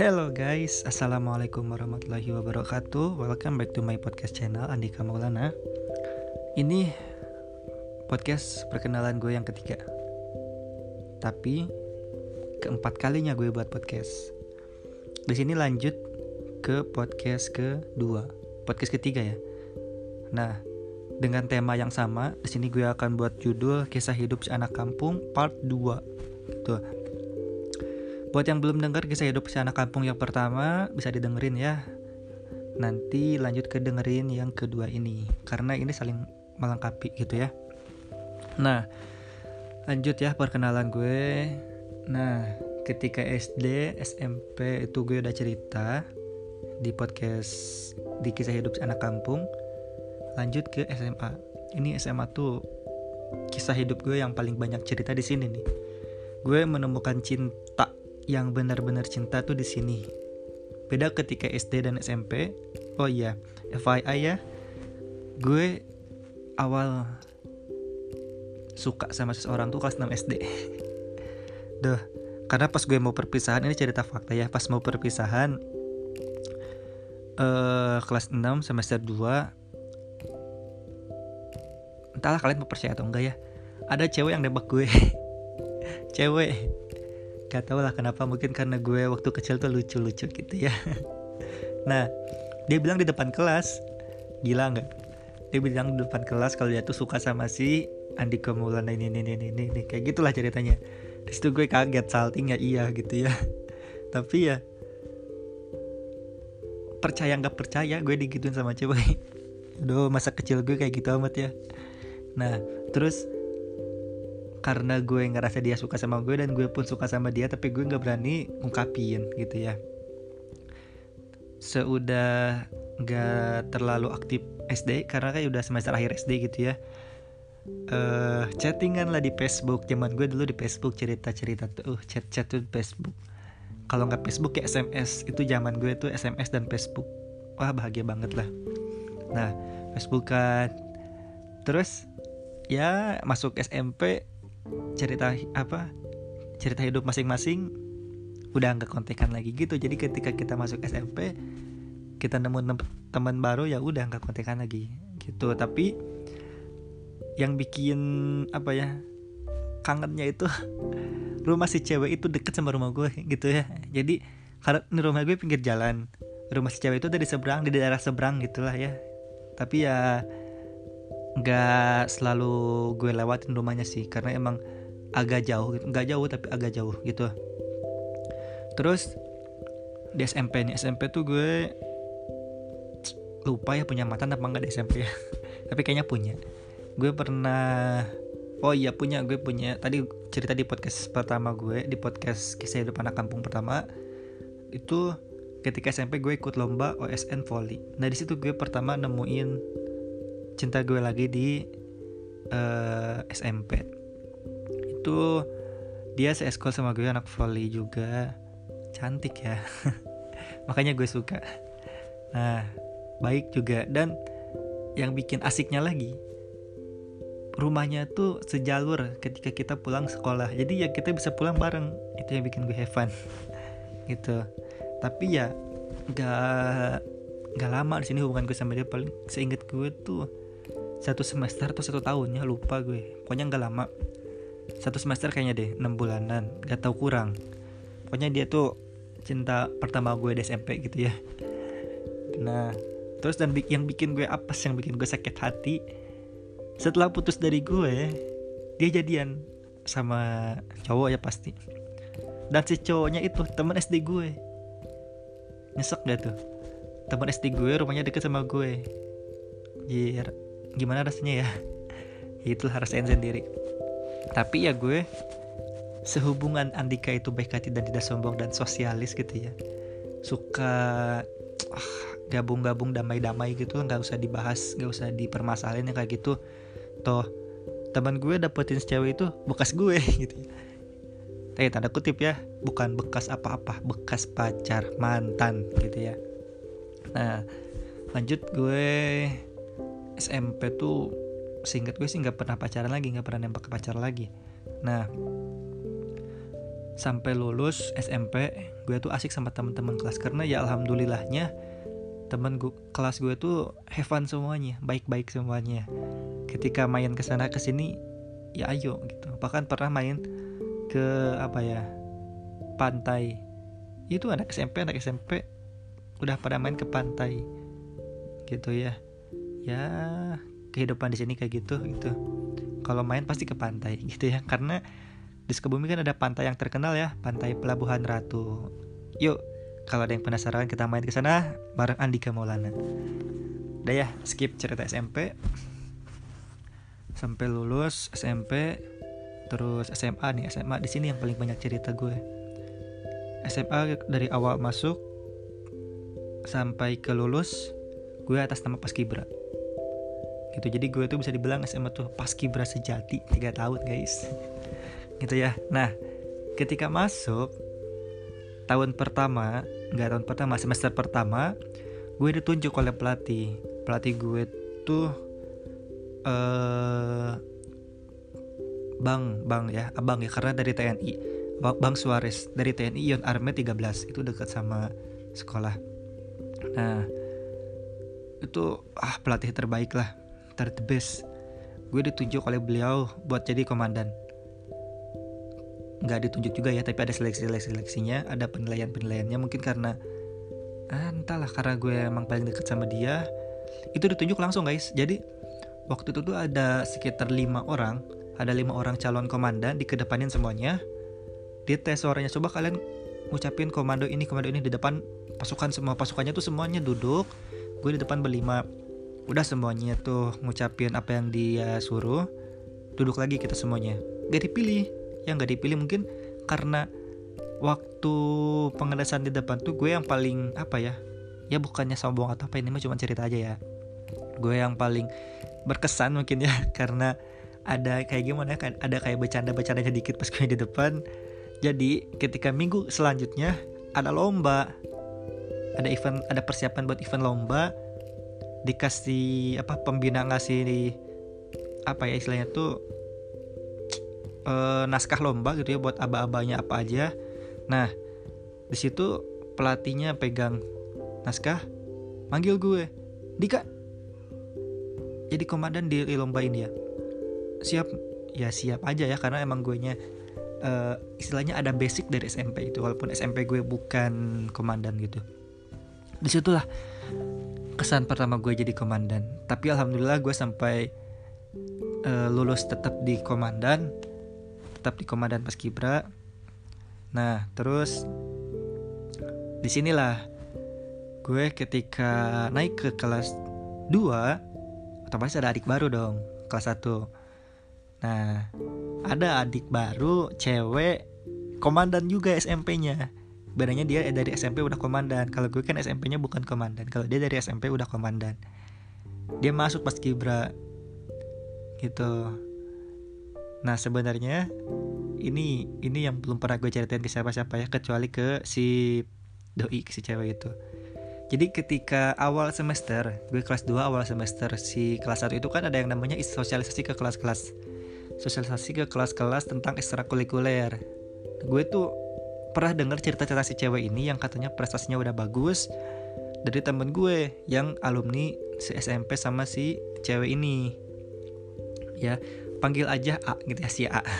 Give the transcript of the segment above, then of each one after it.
Hello guys, Assalamualaikum warahmatullahi wabarakatuh. Welcome back to my podcast channel Andika Maulana. Ini podcast perkenalan gue yang ketiga. Tapi keempat kalinya gue buat podcast. Di sini lanjut ke podcast kedua. Podcast ketiga ya. Nah, dengan tema yang sama, di sini gue akan buat judul Kisah Hidup Si Anak Kampung Part 2 Gitu Buat yang belum dengar kisah hidup si anak kampung yang pertama bisa didengerin ya. Nanti lanjut ke dengerin yang kedua ini karena ini saling melengkapi gitu ya. Nah, lanjut ya perkenalan gue. Nah, ketika SD, SMP itu gue udah cerita di podcast di kisah hidup si anak kampung. Lanjut ke SMA. Ini SMA tuh kisah hidup gue yang paling banyak cerita di sini nih. Gue menemukan cinta yang benar-benar cinta tuh di sini. Beda ketika SD dan SMP. Oh iya, FYI ya. Gue awal suka sama seseorang tuh kelas 6 SD. Duh, karena pas gue mau perpisahan ini cerita fakta ya, pas mau perpisahan uh, kelas 6 semester 2 entahlah kalian mau percaya atau enggak ya ada cewek yang nembak gue cewek Gak tau lah kenapa mungkin karena gue waktu kecil tuh lucu-lucu gitu ya. Nah dia bilang di depan kelas. Gila nggak? Dia bilang di depan kelas kalau dia tuh suka sama si Andika Maulana ini ini ini ini, ini. Kayak gitulah ceritanya. Di situ gue kaget salting ya iya gitu ya. Tapi ya Percaya nggak percaya gue digituin sama cewek. Aduh masa kecil gue kayak gitu amat ya. Nah terus karena gue ngerasa dia suka sama gue dan gue pun suka sama dia tapi gue nggak berani ungkapin gitu ya. Seudah nggak terlalu aktif SD karena kan udah semester akhir SD gitu ya. Uh, chattingan lah di Facebook. Zaman gue dulu di Facebook cerita cerita tuh uh, chat chat tuh di Facebook. Kalau nggak Facebook ya SMS itu zaman gue tuh SMS dan Facebook. Wah bahagia banget lah. Nah Facebook kan. Terus ya masuk SMP cerita apa cerita hidup masing-masing udah nggak kontekan lagi gitu. Jadi ketika kita masuk SMP kita nemu teman baru ya udah nggak kontekan lagi gitu. Tapi yang bikin apa ya kangennya itu rumah si cewek itu deket sama rumah gue gitu ya. Jadi karena rumah gue pinggir jalan rumah si cewek itu dari seberang di daerah seberang gitulah ya. Tapi ya nggak selalu gue lewatin rumahnya sih karena emang agak jauh gitu. Nggak jauh tapi agak jauh gitu. Terus di SMP nih SMP tuh gue lupa ya punya mantan apa enggak di SMP ya. Tapi kayaknya punya. Gue pernah oh iya punya gue punya. Tadi cerita di podcast pertama gue di podcast kisah hidup anak kampung pertama. Itu ketika SMP gue ikut lomba OSN volley. Nah di situ gue pertama nemuin cinta gue lagi di uh, eh, SMP itu dia seeskol sama gue anak volley juga. Cantik ya. Makanya gue suka. Nah baik juga. Dan yang bikin asiknya lagi rumahnya tuh sejalur ketika kita pulang sekolah. Jadi ya kita bisa pulang bareng. Itu yang bikin gue have fun. Gitu. Tapi ya nggak nggak lama di sini hubungan gue sama dia. Paling seinget gue tuh satu semester atau satu tahun ya lupa gue. Pokoknya nggak lama. Satu semester kayaknya deh enam bulanan. Gak tau kurang. Pokoknya dia tuh cinta pertama gue di SMP gitu ya. Nah terus dan yang bikin gue apa sih yang bikin gue sakit hati setelah putus dari gue dia jadian sama cowok ya pasti. Dan si cowoknya itu teman SD gue. Nyesek gak tuh? Teman SD gue rumahnya deket sama gue. Jir gimana rasanya ya? Itu harus rasain sendiri. Tapi ya gue sehubungan Andika itu baik hati dan tidak sombong dan sosialis gitu ya suka ah, gabung-gabung damai-damai gitu nggak usah dibahas nggak usah dipermasalahin kayak gitu. Toh teman gue dapetin cewek itu bekas gue gitu eh tanda kutip ya bukan bekas apa-apa bekas pacar mantan gitu ya. Nah lanjut gue SMP tuh singkat gue sih nggak pernah pacaran lagi nggak pernah nembak pacar lagi. Nah sampai lulus SMP gue tuh asik sama teman-teman kelas. Karena ya alhamdulillahnya temen gue kelas gue tuh have fun semuanya baik-baik semuanya. Ketika main ke sana ke sini ya ayo gitu. Bahkan pernah main ke apa ya pantai. Itu anak SMP anak SMP udah pada main ke pantai gitu ya ya kehidupan di sini kayak gitu gitu. Kalau main pasti ke pantai gitu ya. Karena di Sukabumi kan ada pantai yang terkenal ya pantai Pelabuhan Ratu. Yuk kalau ada yang penasaran kita main ke sana bareng Andika Maulana. Udah ya skip cerita SMP sampai lulus SMP terus SMA nih. SMA di sini yang paling banyak cerita gue. SMA dari awal masuk sampai ke lulus gue atas nama Paskibra gitu. Jadi gue tuh bisa dibilang SMA tuh Paskibra sejati tiga tahun guys. Gitu ya. Nah ketika masuk tahun pertama nggak tahun pertama semester pertama gue ditunjuk oleh pelatih. Pelatih gue tuh eh bang bang ya abang ya karena dari TNI bang, Suarez dari TNI Ion Arme 13 itu dekat sama sekolah. Nah itu ah pelatih terbaik lah ter the best gue ditunjuk oleh beliau buat jadi komandan. Nggak ditunjuk juga ya tapi ada seleksi seleksi seleksinya ada penilaian penilaiannya mungkin karena ah, entahlah karena gue emang paling dekat sama dia. Itu ditunjuk langsung guys. Jadi waktu itu tuh ada sekitar lima orang ada lima orang calon komandan dikedepanin semuanya. Di tes suaranya coba kalian ngucapin komando ini komando ini di depan pasukan semua. Pasukannya tuh semuanya duduk gue di depan berlima udah semuanya tuh ngucapin apa yang dia suruh. Duduk lagi kita semuanya. Gak dipilih. Yang gak dipilih mungkin karena waktu pengetesan di depan tuh gue yang paling apa ya? Ya bukannya sombong atau apa ini mah cuma cerita aja ya. Gue yang paling berkesan mungkin ya karena ada kayak gimana kan? Ada kayak bercanda-bercanda sedikit pas gue di depan. Jadi ketika minggu selanjutnya ada lomba. Ada event ada persiapan buat event lomba dikasih apa pembina ngasih di apa ya istilahnya tuh e, naskah lomba gitu ya buat aba-abanya apa aja. Nah di situ pelatihnya pegang naskah manggil gue Dika jadi komandan di lomba ini ya? Siap? Ya siap aja ya karena emang gue nya uh, istilahnya ada basic dari SMP itu walaupun SMP gue bukan komandan gitu. Di situlah kesan pertama gue jadi komandan. Tapi alhamdulillah gue sampai uh, lulus tetap di komandan tetap di komandan paskibra nah terus di sinilah gue ketika naik ke kelas 2 otomatis ada adik baru dong kelas 1 Nah, ada adik baru, cewek, komandan juga SMP-nya. Bedanya dia dari SMP udah komandan. Kalau gue kan SMP-nya bukan komandan. Kalau dia dari SMP udah komandan. Dia masuk pas kibra. Gitu. Nah, sebenarnya ini ini yang belum pernah gue ceritain ke siapa-siapa ya kecuali ke si doi ke si cewek itu. Jadi ketika awal semester, gue kelas 2 awal semester, si kelas 1 itu kan ada yang namanya sosialisasi ke kelas-kelas sosialisasi ke kelas-kelas tentang ekstrakurikuler gue tuh pernah dengar cerita-cerita si cewek ini yang katanya prestasinya udah bagus dari temen gue yang alumni si SMP sama si cewek ini. Ya panggil aja A gitu ya si A.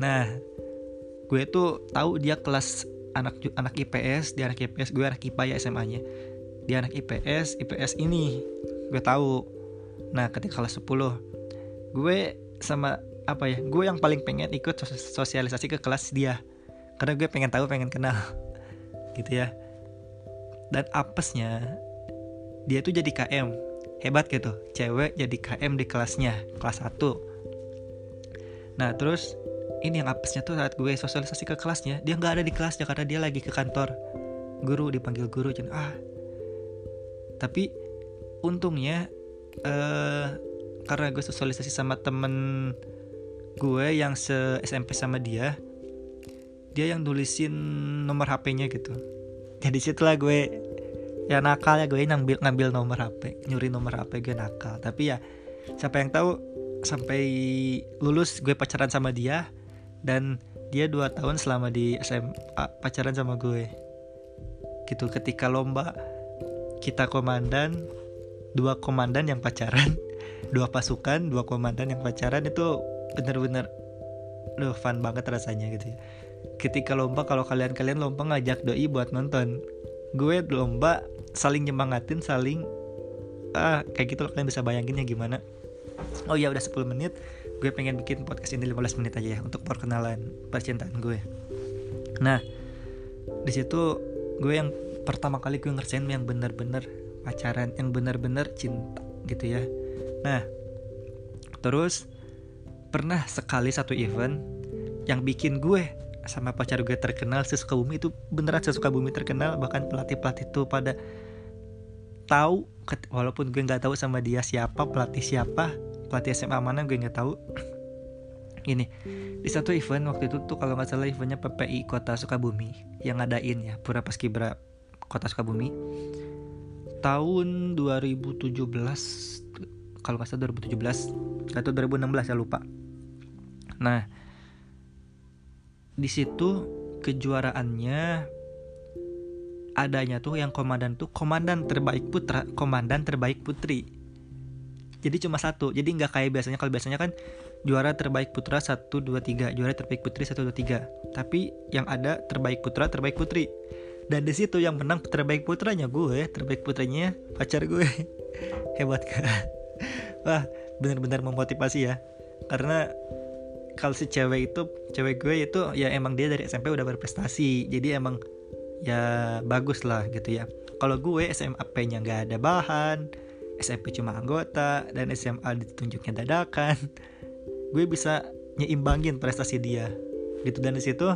Nah gue tuh tahu dia kelas anak anak IPS dia anak IPS gue anak IPA ya SMA nya dia anak IPS IPS ini gue tahu. Nah ketika kelas 10 gue sama apa ya gue yang paling pengen ikut sosialisasi ke kelas dia karena gue pengen tahu pengen kenal. Gitu ya. Dan apesnya dia tuh jadi KM hebat gitu. Cewek jadi KM di kelasnya kelas 1 nah terus ini yang apesnya tuh saat gue sosialisasi ke kelasnya dia nggak ada di kelasnya karena dia lagi ke kantor. Guru dipanggil guru jadi ah. Tapi untungnya eh karena gue sosialisasi sama temen gue yang se SMP sama dia dia yang nulisin nomor HP-nya gitu. Jadi situlah gue. Ya nakal ya gue ngambil ngambil nomor HP nyuri nomor HP gue nakal. Tapi ya siapa yang tahu sampai lulus gue pacaran sama dia dan dia dua tahun selama di SMA pacaran sama gue. Gitu ketika lomba kita komandan dua komandan yang pacaran. Dua pasukan dua komandan yang pacaran itu bener-bener loh fun banget rasanya gitu ya ketika lomba kalau kalian-kalian lomba ngajak doi buat nonton. Gue lomba saling nyemangatin saling ah kayak gitu loh kalian bisa bayanginnya gimana. Oh ya udah 10 menit gue pengen bikin podcast ini 15 menit aja ya untuk perkenalan percintaan gue. Nah di situ gue yang pertama kali gue ngerjain yang bener-bener pacaran yang bener-bener cinta gitu ya. Nah terus pernah sekali satu event yang bikin gue sama pacar gue terkenal sesuka bumi itu beneran sesuka bumi terkenal. Bahkan pelatih pelatih itu pada tahu walaupun gue nggak tahu sama dia siapa pelatih siapa pelatih SMA mana gue nggak tahu. Ini di satu event waktu itu tuh kalau nggak salah eventnya PPI Kota Sukabumi yang ngadain ya Pura Paskibra Kota Sukabumi. Tahun 2017 kalau nggak salah 2017 atau 2016 ya lupa. Nah di situ kejuaraannya adanya tuh yang komandan tuh komandan terbaik putra komandan terbaik putri. Jadi cuma satu jadi nggak kayak biasanya. Kalau biasanya kan juara terbaik putra satu dua tiga juara terbaik putri satu dua tiga. Tapi yang ada terbaik putra terbaik putri. Dan di situ yang menang terbaik putranya gue terbaik putranya pacar gue. Hebat kan wah benar-benar memotivasi ya. Karena kalau si cewek itu cewek gue itu ya emang dia dari SMP udah berprestasi. Jadi emang ya bagus lah gitu ya. Kalau gue SMP-nya nggak ada bahan. SMP cuma anggota dan SMA ditunjuknya dadakan. Gue bisa nyeimbangin prestasi dia gitu. Dan di situ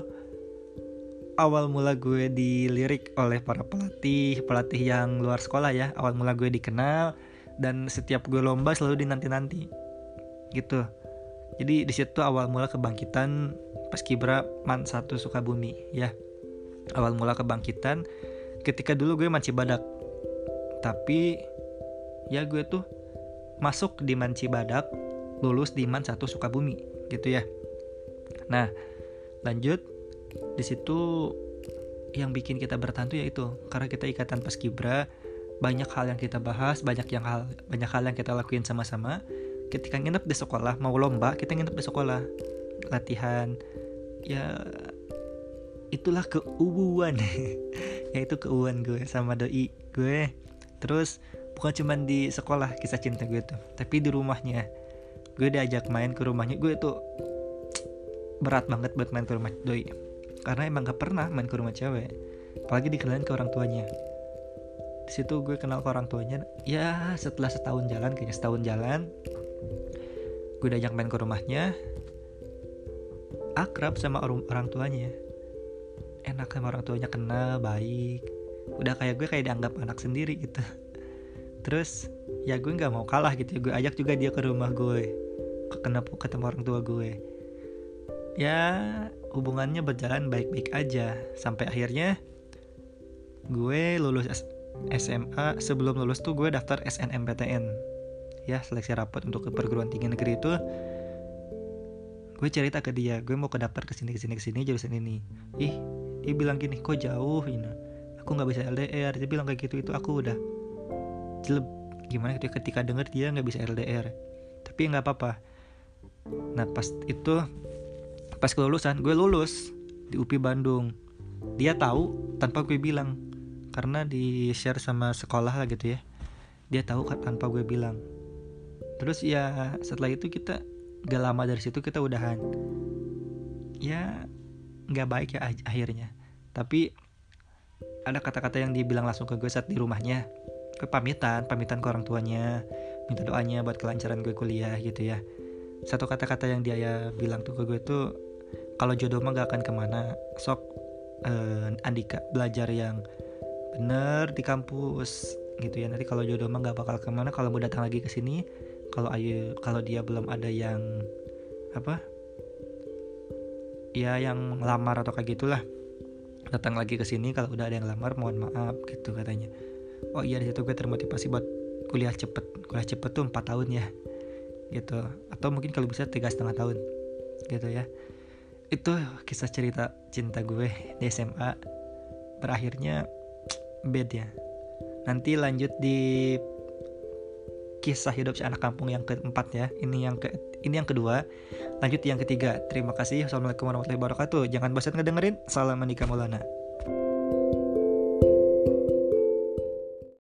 awal mula gue dilirik oleh para pelatih pelatih yang luar sekolah ya. Awal mula gue dikenal dan setiap gue lomba selalu dinanti-nanti gitu jadi di situ awal mula kebangkitan Paskibra Man 1 Sukabumi ya. Awal mula kebangkitan ketika dulu gue manci badak. Tapi ya gue tuh masuk di Man Cibadak lulus di Man satu Sukabumi gitu ya. Nah lanjut di situ yang bikin kita bertahan tuh yaitu karena kita ikatan paskibra banyak hal yang kita bahas banyak yang hal banyak hal yang kita lakuin sama-sama ketika nginep di sekolah mau lomba kita nginep di sekolah. Latihan. Ya itulah keuuan. Yaitu keuuan gue sama doi gue. Terus bukan cuma di sekolah kisah cinta gue tuh tapi di rumahnya. Gue diajak main ke rumahnya. Gue tuh berat banget buat main ke rumah doi. Karena emang gak pernah main ke rumah cewek. Apalagi dikenalin ke orang tuanya. Di situ gue kenal ke orang tuanya. Ya setelah setahun jalan kayaknya setahun jalan gue diajak main ke rumahnya. Akrab sama orang, tuanya. Enak sama orang tuanya kenal baik. Udah kayak gue kayak dianggap anak sendiri gitu. Terus ya gue nggak mau kalah gitu ya. gue ajak juga dia ke rumah gue kenapa ketemu orang tua gue ya hubungannya berjalan baik-baik aja. Sampai akhirnya gue lulus SMA sebelum lulus tuh gue daftar SNMPTN ya seleksi rapat untuk ke perguruan tinggi negeri itu gue cerita ke dia gue mau ke daftar ke sini ke sini ke sini jurusan ini. Ih dia bilang gini kok jauh ini aku nggak bisa LDR dia bilang kayak gitu itu aku udah jelek. Gimana gitu ketika denger dia nggak bisa LDR tapi nggak apa-apa. Nah pas itu pas kelulusan gue lulus di UPI Bandung. Dia tahu tanpa gue bilang karena di share sama sekolah lah gitu ya. Dia tahu kan tanpa gue bilang terus ya setelah itu kita gak lama dari situ kita udahan. Ya nggak baik ya akhirnya. Tapi ada kata-kata yang dibilang langsung ke gue saat di rumahnya. Gue pamitan pamitan ke orang tuanya minta doanya buat kelancaran gue kuliah gitu ya. Satu kata-kata yang dia ya bilang tuh ke gue tuh kalau jodoh mah gak akan ke mana. Sok uh, Andika belajar yang bener di kampus gitu ya. Nanti kalau jodoh mah gak bakal ke mana kalau mau datang lagi ke sini kalau ayu kalau dia belum ada yang apa ya yang lamar atau kayak gitulah. Datang lagi ke sini kalau udah ada yang lamar mohon maaf gitu katanya. Oh iya di situ gue termotivasi buat kuliah cepet. Kuliah cepet tuh empat tahun ya gitu. Atau mungkin kalau bisa tiga setengah tahun gitu ya. Itu kisah cerita cinta gue di SMA berakhirnya bed ya. Nanti lanjut di kisah hidup si anak kampung yang keempat ya. Ini yang ke ini yang kedua. Lanjut yang ketiga. Terima kasih. Assalamualaikum warahmatullahi wabarakatuh. Jangan bosan ngedengerin. Salam menikah maulana